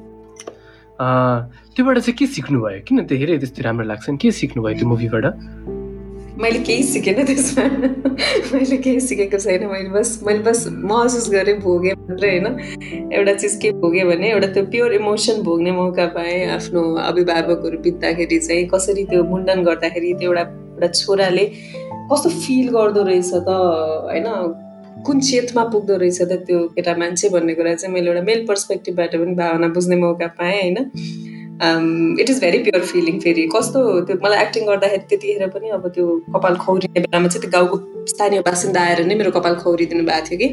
त्योबाट चाहिँ के सिक्नुभयो? किन धेरै त्यस्तो राम्रो लाग्छ के सिक्नुभयो त्यो मुभीबाट मैले केही सिकेन त्यसमा। मैले केही सिकेको छैन। मैले बस मैले बस महसुस गरेँ भोगेँ मात्रै होइन? एउटा चिज के भोगेँ भने एउटा त्यो प्योर इमोसन भोग्ने मौका पाएँ आफ्नो अभिभावकहरू बित्दाखेरि चाहिँ। कसरी त्यो मुण्डन गर्दाखेरि त्यो एउटा एउटा छोराले कस्तो फिल गर्दो रहेछ त होइन? कुन क्षेत्रमा पुग्दो रहेछ त त्यो केटा मान्छे भन्ने कुरा चाहिँ मैले एउटा मेल पर्सपेक्टिभबाट पनि भावना बुझ्ने मौका पाएँ होइन? It is very pure feeling फेरि कस्तो त्यो मलाई एक्टिङ गर्दाखेरि त्यतिखेर पनि अब त्यो कपाल खौरिने बेलामा चाहिँ त्यो गाउँको स्थानीय बासिन्दा आएर नै मेरो कपाल खौरिदिनु भएको थियो कि।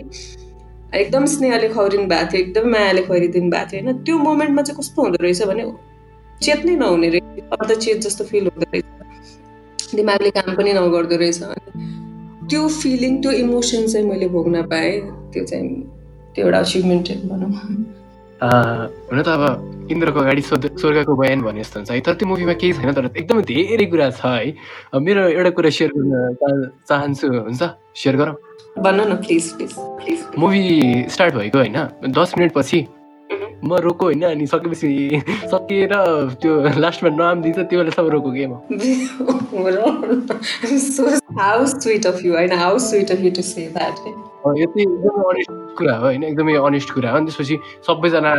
एकदम स्नेहले खौरिनु भएको थियो एकदम मायाले खौरिदिनु भएको थियो होइन। त्यो मोमेन्टमा चाहिँ कस्तो हुँदो रहेछ भने चेत नै नहुने रहेछ अर्ध चेत जस्तो फिल हुँदो रहेछ। दिमागले काम पनि नगर्दो रहेछ त्यो फिलिङ त्यो इमोसन चाहिँ मैले भोग्न पाएँ। त्यो चाहिँ त्यो एउटा अचिभमेन्ट भनौँ। हुन त अब इन्द्रको अगाडि स्वर्गको बयान भने जस्तो हुन्छ है तर त्यो मुभीमा केही छैन तर एकदमै धेरै कुरा छ है मेरो एउटा कुरा सेयर गर्न चाहन्छु हुन्छ सेयर गरौँ भन्नु न please please please movie start भएको होइन दस मिनटपछि म रोको होइन अनि सकेपछि सकिएर त्यो लास्टमा नाम दिन्छ त्यो बेला सब रोको के म हाउ स्विट अफ यु चाहिँ एकदमै अनेस्ट कुरा हो होइन एकदमै अनेस्ट कुरा हो। अनि त्यसपछि सबैजना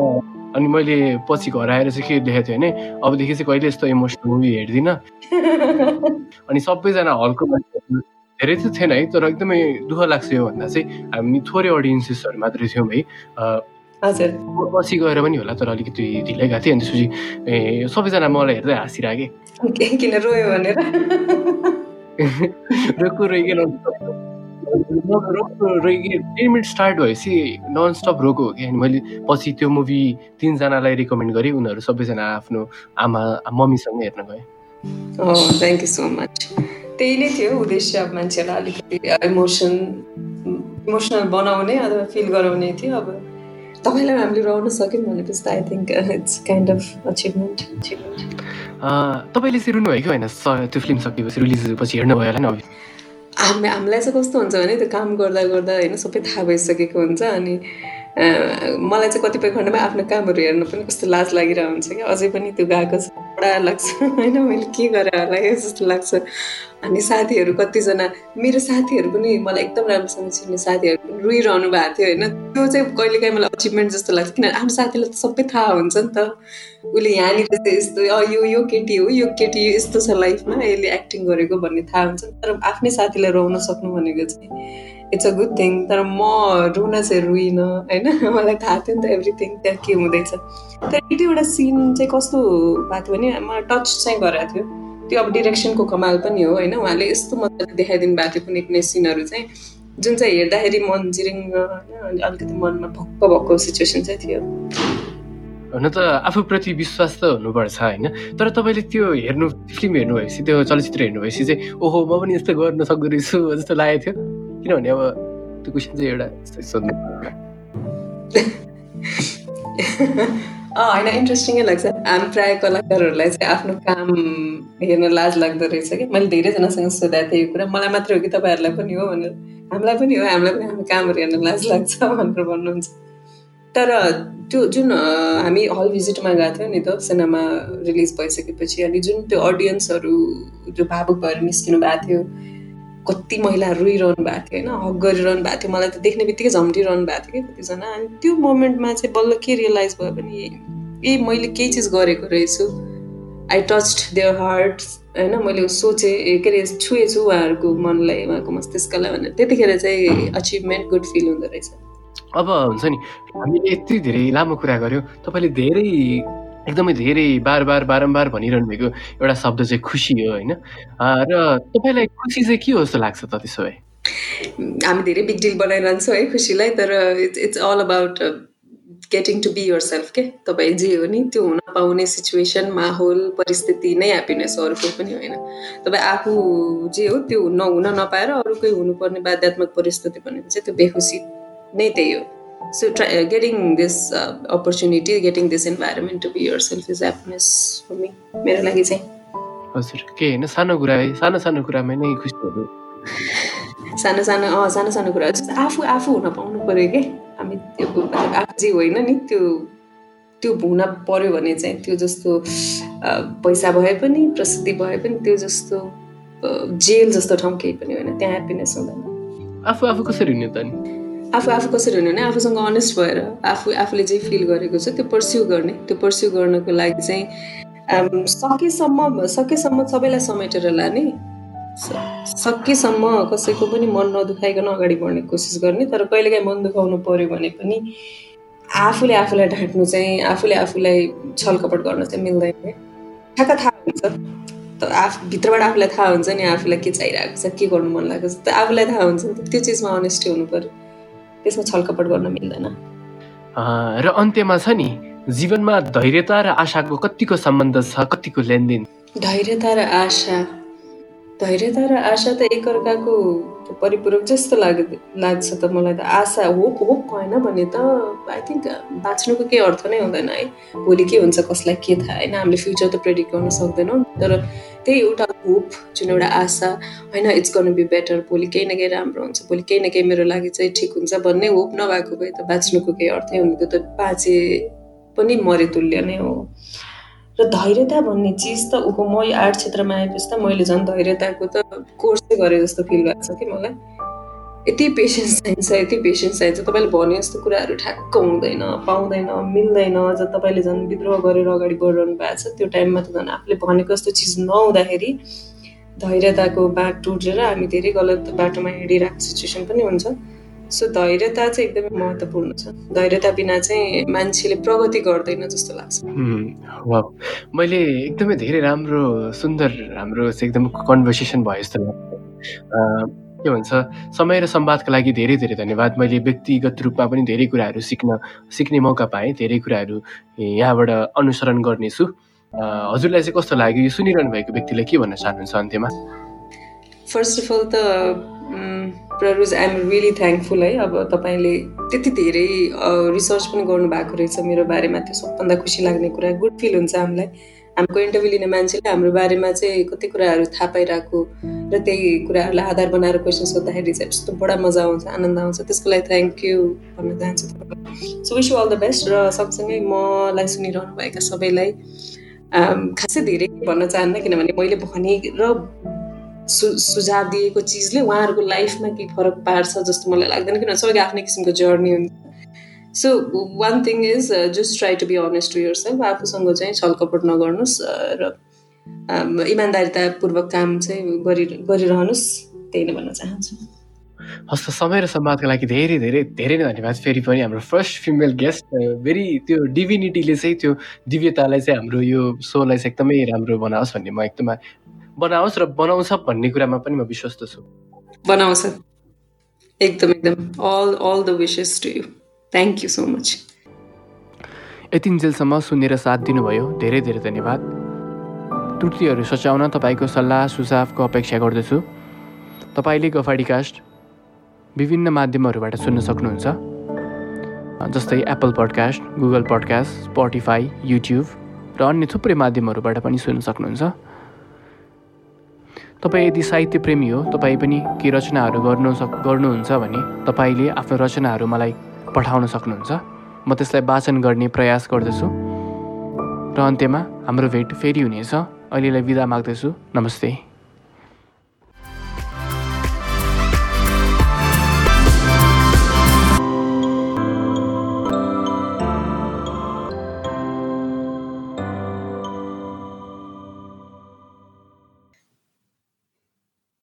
अनि मैले पछि घर आएर चाहिँ के देखेको थिएँ भने अबदेखि चाहिँ कहिले यस्तो इमोसनल मुभी हेर्दिनँ। [laughs] अनि सबैजना हलको मान्छेहरू धेरै चाहिँ थिएन है तर एकदमै दुःख लाग्छ यो भन्दा चाहिँ। हामी थोरै अडियन्सेसहरू मात्रै थियौँ है। पछि गएर पनि होला तर अलिकति ढिलै गएको थिएँ अनि त्यसपछि ए सबैजना मलाई हेर्दै हाँसिरहेको। किन रोयो भनेर? [laughs] रोको रोइकन टेन मिनट स्टार्ट भएपछि नन स्टप रोको हो कि? अनि मैले पछि त्यो मुभी तिनजनालाई रिकमेन्ड गरेँ उनीहरू सबैजना आफ्नो आमा मम्मीसँग हेर्न गएँ। थ्याङ्क यू सो मच त्यही नै थियो उद्देश्य अब मान्छेलाई अलिकति इमोसन इमोसनल बनाउने अथवा फिल गराउने थियो अब। तपाईँलाई हामीले रहन सक्यौँ भनेपछि I think it's kind of achievement तपाईँले चाहिँ रुनुभयो कि होइन त्यो फिल्म सकेपछि रिलिज पछि हेर्नुभयो होला नि हामी हामीलाई चाहिँ कस्तो हुन्छ भने त्यो काम गर्दा गर्दा होइन सबै थाहा भइसकेको हुन्छ अनि मलाई चाहिँ कतिपय खण्डमा आफ्नो कामहरू हेर्नु पनि कस्तो लाज लागिरहेको हुन्छ कि अझै पनि त्यो गएको छ। बडा लाग्छ। [laughs] होइन मैले के गरेँ होला जस्तो लाग्छ। अनि साथीहरू कतिजना मेरो साथीहरू पनि मलाई एकदम राम्रोसँग चिन्ने साथीहरू रुइरहनु भएको थियो होइन। त्यो चाहिँ कहिलेकाहीँ मलाई अचिभमेन्ट जस्तो लाग्छ। किनभने आफ्नो साथीलाई त सबै थाहा हुन्छ नि त। उसले यहाँनिर चाहिँ यस्तो यो यो केटी हो यो केटी यस्तो छ लाइफमा। यसले एक्टिङ गरेको भन्ने थाहा हुन्छ। तर आफ्नै साथीलाई रहन सक्नु भनेको चाहिँ इट्स अ गुड थिङ तर म रुन चाहिँ रुइनँ होइन मलाई थाहा थियो नि त एभ्रिथिङ त्यहाँ के हुँदैछ तर एउटा सिन चाहिँ कस्तो भएको थियो भने मलाई टच चाहिँ गराएको थियो। त्यो अब डिरेक्सनको कमाल पनि हो होइन? उहाँले यस्तो मजाले देखाइदिनु भएको थियो कुनै कुनै सिनहरू चाहिँ। जुन चाहिँ हेर्दाखेरि मन जिरिङ्ग होइन? अलिकति मनमा भक्क भक्क सिचुएसन चाहिँ थियो। हुन त आफूप्रति विश्वास त हुनुपर्छ होइन? तर तपाईँले त्यो हेर्नु फिल्म हेर्नु भएपछि त्यो चलचित्र हेर्नु भएपछि चाहिँ ओहो म पनि यस्तो गर्न सक्दो रहेछु जस्तो लागेको थियो। किनभने अब त्यो क्वेसन चाहिँ एउटा सोध्नु होइन इन्ट्रेस्टिङै लाग्छ हामी प्रायः कलाकारहरूलाई चाहिँ आफ्नो काम हेर्न लाज लाग्दो रहेछ कि मैले धेरैजनासँग सोधेको थिएँ यो कुरा मलाई मात्रै हो कि तपाईँहरूलाई पनि हो भनेर हामीलाई पनि हो हामीलाई पनि हाम्रो कामहरू हेर्न लाज लाग्छ भनेर भन्नुहुन्छ तर त्यो जुन हामी हल भिजिटमा गएको थियौँ नि त सिनेमा रिलिज भइसकेपछि अनि जुन त्यो अडियन्सहरू जो भावुक भएर निस्किनु भएको थियो कति महिलाहरू रोइरहनु भएको थियो होइन हक गरिरहनु भएको थियो। मलाई त देख्ने बित्तिकै झम्टिरहनु भएको थियो कि कतिजना। अनि त्यो मोमेन्टमा चाहिँ बल्ल के रियलाइज भयो भने ए मैले केही चिज गरेको रहेछु। आई टच देयर हार्ट होइन मैले सोचेँ के अरे छुएछु उहाँहरूको मनलाई उहाँको मस्तिष्कलाई भनेर। त्यतिखेर चाहिँ अचिभमेन्ट गुड फिल हुँदो रहेछ। अब हुन्छ नि हामीले यति धेरै लामो कुरा गऱ्यौँ तपाईँले धेरै एकदमै धेरै बार बार बारम्बार भनिरहनु भएको एउटा शब्द चाहिँ खुसी हो होइन? र तपाईँलाई खुसी चाहिँ के हो जस्तो लाग्छ त त्यसो भए? हामी धेरै बिग डिल बनाइरहन्छौँ है खुसीलाई तर it's it's all about getting to be yourself के तपाईँ जे हो नि त्यो हुन पाउने सिचुएसन माहौल परिस्थिति नै ह्याप्पिनेस अरू कोही पनि होइन। तपाईँ आफू जे हो त्यो नहुन नपाएर अरू कोही हुनुपर्ने बाध्यात्मक परिस्थिति भनेको चाहिँ त्यो बेखुसी नै त्यही हो। So try, uh, getting this uh, opportunity getting this environment to be yourself is happiness for me. मेरो लागि चाहिँ हजुर के होइन? सानो कुरा है सानो सानो कुरामा नै खुसीहरू सानो सानो अँ सानो सानो कुरा। आफू आफू हुन पाउनु पऱ्यो कि? हामी त्यो आफू जे होइन नि त्यो त्यो हुन पऱ्यो भने चाहिँ त्यो जस्तो पैसा भए पनि प्रसिद्धि भए पनि त्यो जस्तो जेल जस्तो ठाउँ केही पनि होइन त्यहाँ ह्याप्पिनेस हुँदैन। आफू आफू कसरी हुने त नि आफू आफू कसरी हुने भने आफूसँग अनेस्ट भएर आफू आफूले जे फिल गरेको छ त्यो पर्स्यु गर्ने। त्यो पर्स्यु गर्नको लागि चाहिँ सकेसम्म सकेसम्म सबैलाई समेटेर लाने। सकेसम्म कसैको पनि मन नदुखाइकन अगाडि बढ्ने कोसिस गर्ने तर कहिलेकाहीँ मन दुखाउनु पऱ्यो भने पनि आफूले आफूलाई ढाँट्नु चाहिँ आफूले आफूलाई छलकपट गर्न चाहिँ मिल्दैन। ठ्याक्क थाहा हुन्छ। आफ भित्रबाट आफूलाई थाहा हुन्छ नि आफूलाई के चाहिरहेको छ के गर्नु मन लागेको छ। आफूलाई थाहा हुन्छ नि त्यो चिजमा अनेस्टी हुनु पऱ्यो त्यसमा छलकपट गर्न मिल्दैन। र अन्त्यमा छ नि जीवनमा धैर्यता र आशाको कतिको सम्बन्ध छ कतिको लेनदेन? धैर्यता र आशा। धैर्यता र आशा त एकअर्काको परिपूरक जस्तो लाग लाग्छ त मलाई त। आशा होप होप भएन भने त आई थिङ्क बाँच्नुको केही अर्थ नै हुँदैन है। भोलि के हुन्छ कसलाई के थाहा? होइन हामीले फ्युचर त प्रेडिक्ट गर्न सक्दैनौँ। तर त्यही एउटा होप जुन एउटा आशा होइन इट्स गर्नु बी बेटर भोलि केही न केही राम्रो हुन्छ भोलि केही न केही मेरो लागि चाहिँ ठिक हुन्छ भन्ने होप नभएको भए त बाँच्नुको केही अर्थै हुन्थ्यो त बाँचे पनि मरे तुल्य नै हो। र धैर्यता भन्ने चिज त ऊ म यो आर्ट क्षेत्रमा आएपछि त मैले झन् धैर्यताको त कोर्सै गरेँ जस्तो फिल भएको छ कि मलाई। यति पेसेन्स चाहिन्छ यति पेसेन्स चाहिन्छ। तपाईँले भने जस्तो कुराहरू ठ्याक्क हुँदैन पाउँदैन मिल्दैन। जब तपाईँले झन् विद्रोह गरेर अगाडि बढिरहनु भएको छ त्यो टाइममा त झन् आफूले भनेको जस्तो चिज नहुँदाखेरि धैर्यताको बाट टुटेर हामी धेरै गलत बाटोमा हिँडिरहेको सिचुएसन पनि हुन्छ। सो धैर्यता चाहिँ एकदमै महत्त्वपूर्ण छ। धैर्यता बिना चाहिँ मान्छेले प्रगति गर्दैन जस्तो लाग्छ। मैले एकदमै धेरै राम्रो सुन्दर हाम्रो एकदम कन्भर्सेसन भयो जस्तो लाग्छ के भन्छ समय र संवादका लागि धेरै धेरै धन्यवाद। मैले व्यक्तिगत रूपमा पनि धेरै कुराहरू सिक्न सिक्ने मौका पाएँ धेरै कुराहरू यहाँबाट अनुसरण गर्नेछु। हजुरलाई चाहिँ कस्तो लाग्यो यो सुनिरहनु भएको व्यक्तिले के भन्न चाहनुहुन्छ अन्त्यमा? फर्स्ट अफ अल त प्ररुज आइएम रियली थ्याङ्कफुल है। अब तपाईँले त्यति धेरै रिसर्च पनि गर्नुभएको रहेछ मेरो बारेमा। त्यो सबभन्दा खुसी लाग्ने कुरा गुड फिल हुन्छ हामीलाई। हाम्रो इन्टरभ्यू लिने मान्छेले हाम्रो बारेमा चाहिँ कति कुराहरू थाहा पाइरहेको र त्यही कुराहरूलाई आधार बनाएर क्वेसन सोद्धाखेरि चाहिँ यस्तो बडा मजा आउँछ आनन्द आउँछ। त्यसको लागि थ्याङ्क यू भन्न चाहन्छु तपाईँलाई। So wish you all the best र सँगसँगै मलाई सुनिरहनुभएका सबैलाई खासै धेरै भन्न चाहन्न किनभने मैले भने र सु सुझाव दिएको चिजले उहाँहरूको लाइफमा केही फरक पार्छ जस्तो मलाई लाग्दैन। किनभने सबैको आफ्नै किसिमको जर्नी हुन्छ। So one thing is just try to be honest to yourself आफूसँग चाहिँ छलकपट नगर्नुहोस् र इमान्दारितापूर्वक काम चाहिँ गरि गरिरहनुहोस् त्यही नै भन्न चाहन्छु। हस् समय र सम्वादको लागि धेरै धेरै धेरै नै धन्यवाद। फेरि पनि हाम्रो फर्स्ट फिमेल गेस्ट भेरी त्यो डिभिनिटीले चाहिँ त्यो दिव्यतालाई चाहिँ हाम्रो यो सोलाई चाहिँ एकदमै राम्रो बनाओस् भन्ने म एकदमै बनाओस् र बनाउँछ भन्ने कुरामा पनि म विश्वस्त छु। बनाउँछ एकदम एकदम। All all the wishes to you thank you so much यतिन्जेलसम्म सुनेर साथ दिनुभयो। धेरै धेरै धन्यवाद। त्रुटिहरू सच्याउन तपाईँको सल्लाह सुझावको अपेक्षा गर्दछु। तपाईँले गफाडी कास्ट विभिन्न माध्यमहरूबाट सुन्न सक्नुहुन्छ। जस्तै Apple podcast Google podcast Spotify YouTube र अन्य थुप्रै माध्यमहरूबाट पनि सुन्न सक्नुहुन्छ। तपाईँ यदि साहित्य प्रेमी हो तपाईँ पनि केही रचनाहरू गर्नु सक गर्नुहुन्छ भने तपाईँले आफ्नो रचनाहरू मलाई पठाउन सक्नुहुन्छ? म त्यसलाई वाचन गर्ने प्रयास गर्दछु। र अन्त्यमा हाम्रो भेट फेरि हुनेछ। अहिलेलाई विदा माग्दछु। नमस्ते।